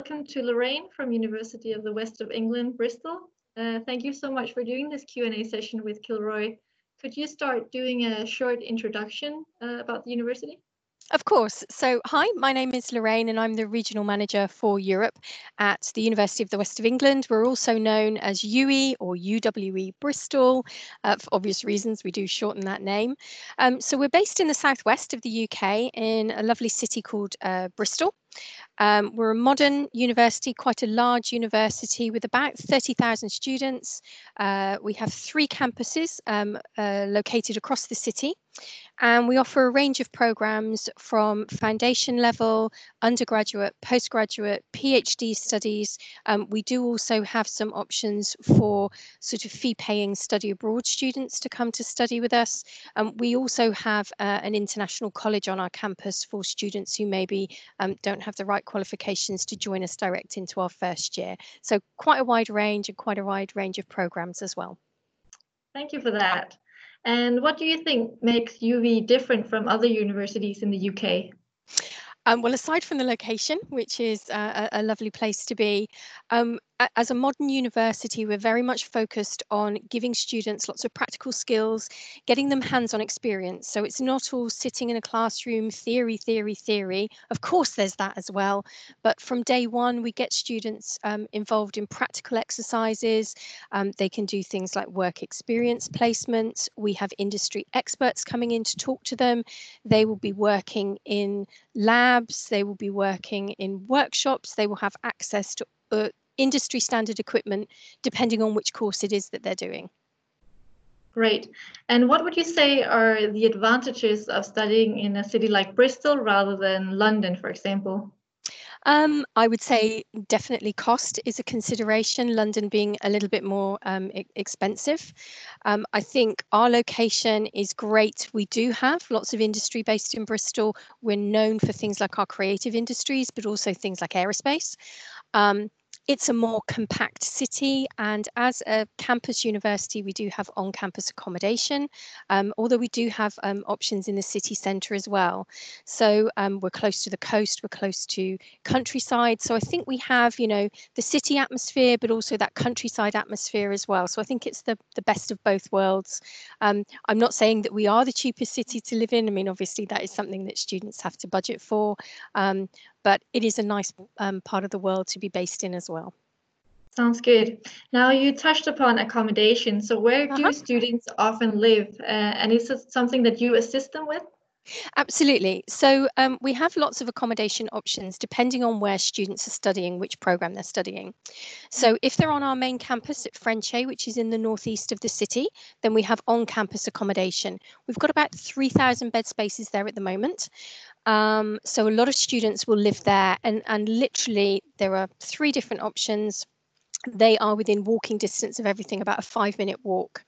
welcome to Lorraine from University of the West of England, Bristol. Uh, thank you so much for doing this Q&A session with Kilroy. Could you start doing a short introduction uh, about the university? Of course. So, hi, my name is Lorraine, and I'm the regional manager for Europe at the University of the West of England. We're also known as UE or UWE Bristol. Uh, for obvious reasons, we do shorten that name. Um, so, we're based in the southwest of the UK in a lovely city called uh, Bristol. Um, we're a modern university, quite a large university with about 30,000 students. Uh, we have three campuses um, uh, located across the city, and we offer a range of programs from foundation level, undergraduate, postgraduate, PhD studies. Um, we do also have some options for sort of fee paying study abroad students to come to study with us. Um, we also have uh, an international college on our campus for students who maybe um, don't have the right qualifications to join us direct into our first year. So quite a wide range and quite a wide range of programs as well. Thank you for that. And what do you think makes UWE different from other universities in the UK? Um, well, aside from the location, which is uh, a, a, lovely place to be, um, as a modern university, we're very much focused on giving students lots of practical skills, getting them hands on experience. So it's not all sitting in a classroom, theory, theory, theory. Of course, there's that as well. But from day one, we get students um, involved in practical exercises. Um, they can do things like work experience placements. We have industry experts coming in to talk to them. They will be working in labs, they will be working in workshops, they will have access to uh, industry standard equipment depending on which course it is that they're doing. Great. And what would you say are the advantages of studying in a city like Bristol rather than London, for example? Um, I would say definitely cost is a consideration, London being a little bit more um, expensive. Um, I think our location is great. We do have lots of industry based in Bristol. We're known for things like our creative industries, but also things like aerospace. Um, it's a more compact city, and as a campus university, we do have on campus accommodation, um, although we do have um, options in the city centre as well. So um, we're close to the coast, we're close to countryside. So I think we have, you know, the city atmosphere, but also that countryside atmosphere as well. So I think it's the, the best of both worlds. Um, I'm not saying that we are the cheapest city to live in. I mean, obviously, that is something that students have to budget for. Um, but it is a nice um, part of the world to be based in as well. Sounds good. Now you touched upon accommodation. So where uh-huh. do students often live, uh, and is it something that you assist them with? Absolutely. So um, we have lots of accommodation options depending on where students are studying, which program they're studying. So mm. if they're on our main campus at Frenchay, which is in the northeast of the city, then we have on-campus accommodation. We've got about 3,000 bed spaces there at the moment. Um, so a lot of students will live there and, and literally there are three different options. They are within walking distance of everything, about a five minute walk.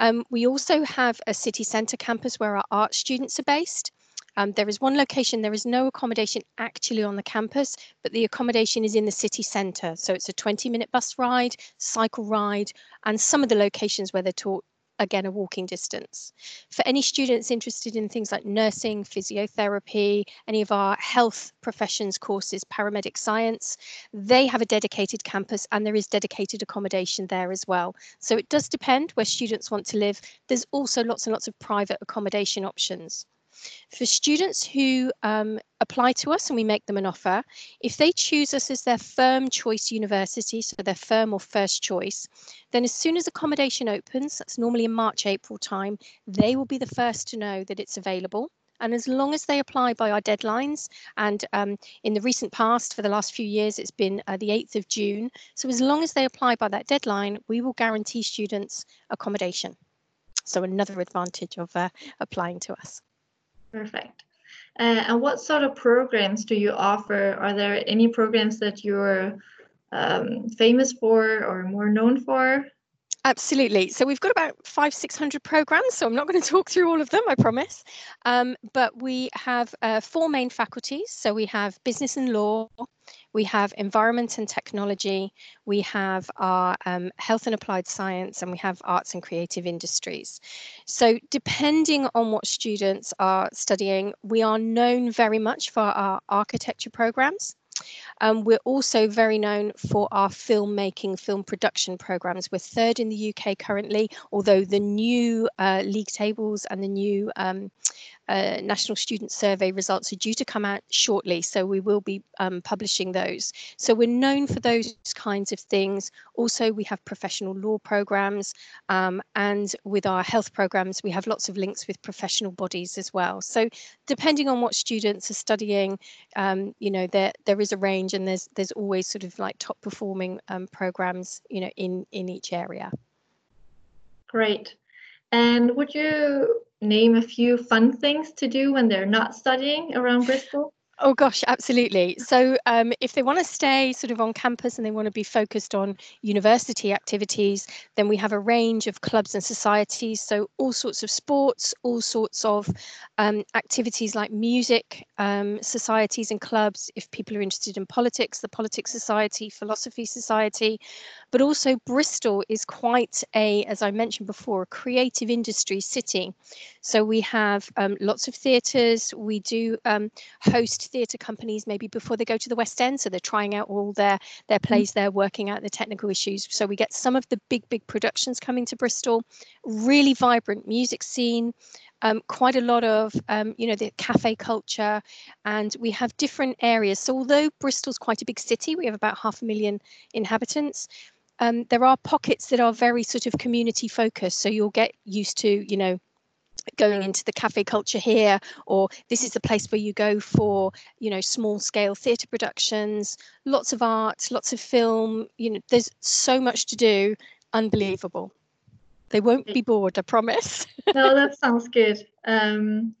Um, we also have a city centre campus where our art students are based. Um, there is one location, there is no accommodation actually on the campus, but the accommodation is in the city centre. So it's a 20 minute bus ride, cycle ride, and some of the locations where they're taught again a walking distance. For any students interested in things like nursing, physiotherapy, any of our health professions courses, paramedic science, they have a dedicated campus and there is dedicated accommodation there as well. So it does depend where students want to live. There's also lots and lots of private accommodation options. For students who um, apply to us and we make them an offer, if they choose us as their firm choice university, so their firm or first choice, then as soon as accommodation opens, that's normally in March, April time, they will be the first to know that it's available. And as long as they apply by our deadlines, and um, in the recent past, for the last few years, it's been uh, the 8th of June. So as long as they apply by that deadline, we will guarantee students accommodation. So another advantage of uh, applying to us. Perfect. Uh, and what sort of programs do you offer? Are there any programs that you're um, famous for or more known for? Absolutely. So we've got about five, 600 programs. So I'm not going to talk through all of them, I promise. Um, but we have uh, four main faculties. So we have business and law, we have environment and technology, we have our um, health and applied science, and we have arts and creative industries. So depending on what students are studying, we are known very much for our architecture programs. Um, we're also very known for our filmmaking, film production programs. We're third in the UK currently, although the new uh, league tables and the new um, uh, National Student Survey results are due to come out shortly, so we will be um, publishing those. So we're known for those kinds of things. Also, we have professional law programs, um, and with our health programs, we have lots of links with professional bodies as well. So depending on what students are studying, um, you know, there there is a range, and there's there's always sort of like top performing um, programs, you know, in in each area. Great. And would you name a few fun things to do when they're not studying around Bristol? Oh gosh, absolutely. So um, if they want to stay sort of on campus and they want to be focused on university activities, then we have a range of clubs and societies. So all sorts of sports, all sorts of um, activities like music, um, societies and clubs. If people are interested in politics, the Politics Society, Philosophy Society, but also Bristol is quite a, as I mentioned before, a creative industry city. So we have um, lots of theatres. We do um, host theatre companies maybe before they go to the West End. So they're trying out all their, their mm. plays there, working out the technical issues. So we get some of the big, big productions coming to Bristol, really vibrant music scene. Um, quite a lot of, um, you know, the cafe culture, and we have different areas. So although Bristol's quite a big city, we have about half a million inhabitants. Um, there are pockets that are very sort of community focused. So you'll get used to, you know, going into the cafe culture here or this is the place where you go for you know small scale theatre productions lots of art lots of film. You know there's so much to do. Unbelievable. They won't be bored i promise. No that sounds good. Um,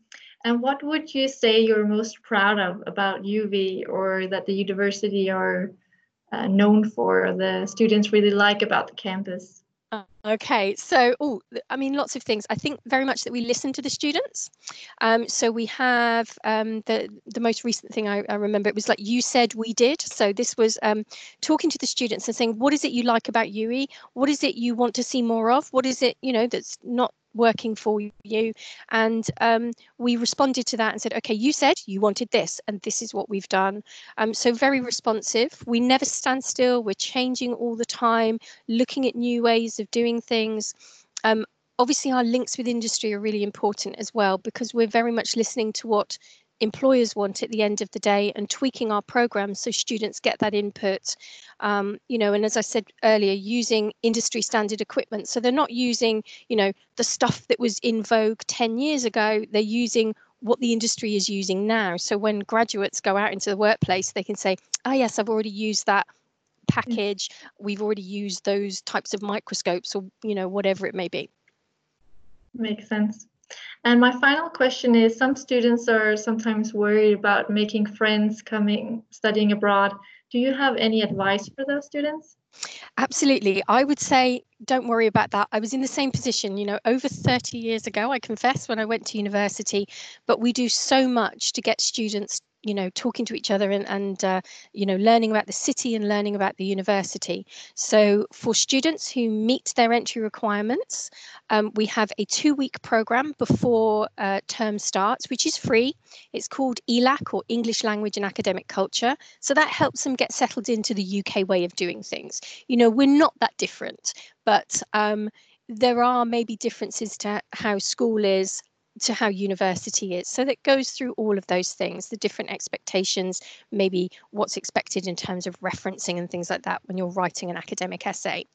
and what would you say you're most proud of about UWE or that the university are uh, known for the students really like about the campus Okay, so oh, I mean, lots of things. I think very much that we listen to the students. Um, so we have um, the the most recent thing I, I, remember. It was like you said we did. So this was um, talking to the students and saying, what is it you like about UWE? What is it you want to see more of? What is it you know that's not working for you. And um, we responded to that and said okay you said you wanted this and this is what we've done. Um, so very responsive. We never stand still. We're changing all the time looking at new ways of doing things. Um, obviously our links with industry are really important as well because we're very much listening to what employers want at the end of the day and tweaking our programs so students get that input um, you know and as i said earlier using industry standard equipment. So they're not using you know the stuff that was in vogue 10 years ago. They're using what the industry is using now. So when graduates go out into the workplace they can say oh yes i've already used that package. We've already used those types of microscopes or you know whatever it may be. Makes sense and my final question is some students are sometimes worried about making friends coming studying abroad. Do you have any advice for those students? Absolutely. I would say don't worry about that. I was in the same position, you know, over 30 years ago, I confess, when I went to university, but we do so much to get students you know talking to each other and, and uh, you know learning about the city and learning about the university. So for students who meet their entry requirements um, we have a two week program before uh, term starts which is free. It's called elac or english language and academic culture. So that helps them get settled into the uk way of doing things. You know we're not that different but um, there are maybe differences to how school is to how university is. So that goes through all of those things, the different expectations, maybe what's expected in terms of referencing and things like that when you're writing an academic essay.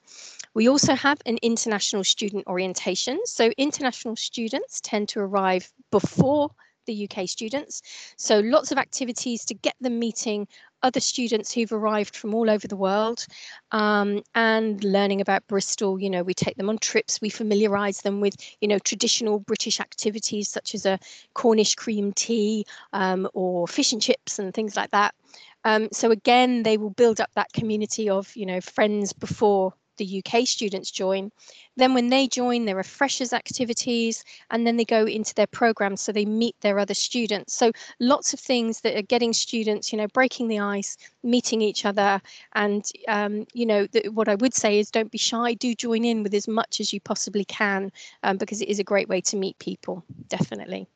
We also have an international student orientation. So international students tend to arrive before the UK students. So lots of activities to get them meeting other students who've arrived from all over the world um, and learning about Bristol. You know, we take them on trips, we familiarise them with, you know, traditional British activities such as a Cornish cream tea um, or fish and chips and things like that. Um, so again, they will build up that community of, you know, friends before the UK students join. Then when they join, there are freshers activities, and then they go into their programs so they meet their other students. So lots of things that are getting students, you know, breaking the ice, meeting each other, and um, you know, the, what I would say is don't be shy. Do join in with as much as you possibly can, um, because it is a great way to meet people. Definitely.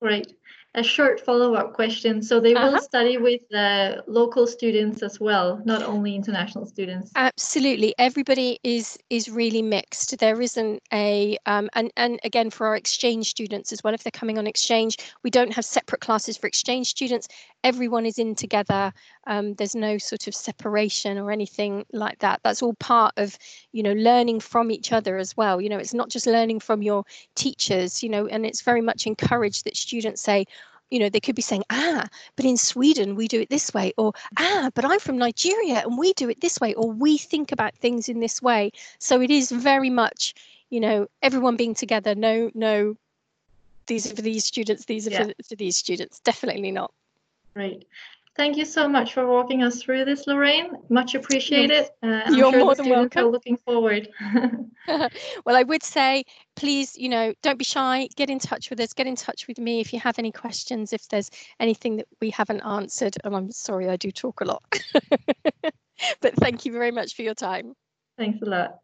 Great. A short follow-up question. So they will uh-huh. study with the local students as well, not only international students. Absolutely, everybody is is really mixed. There isn't a um, and and again for our exchange students as well. If they're coming on exchange, we don't have separate classes for exchange students. Everyone is in together. Um, there's no sort of separation or anything like that. That's all part of you know learning from each other as well. You know, it's not just learning from your teachers. You know, and it's very much encouraged that students say you know, they could be saying, ah, but in Sweden we do it this way, or ah, but I'm from Nigeria and we do it this way, or we think about things in this way. So it is very much, you know, everyone being together. No, no, these are for these students, these are yeah. for, for these students. Definitely not. Right. Thank you so much for walking us through this, Lorraine. Much appreciated. Uh, You're sure more than welcome. Are looking forward. well, I would say, please, you know, don't be shy. Get in touch with us. Get in touch with me if you have any questions. If there's anything that we haven't answered, and I'm sorry, I do talk a lot. but thank you very much for your time. Thanks a lot.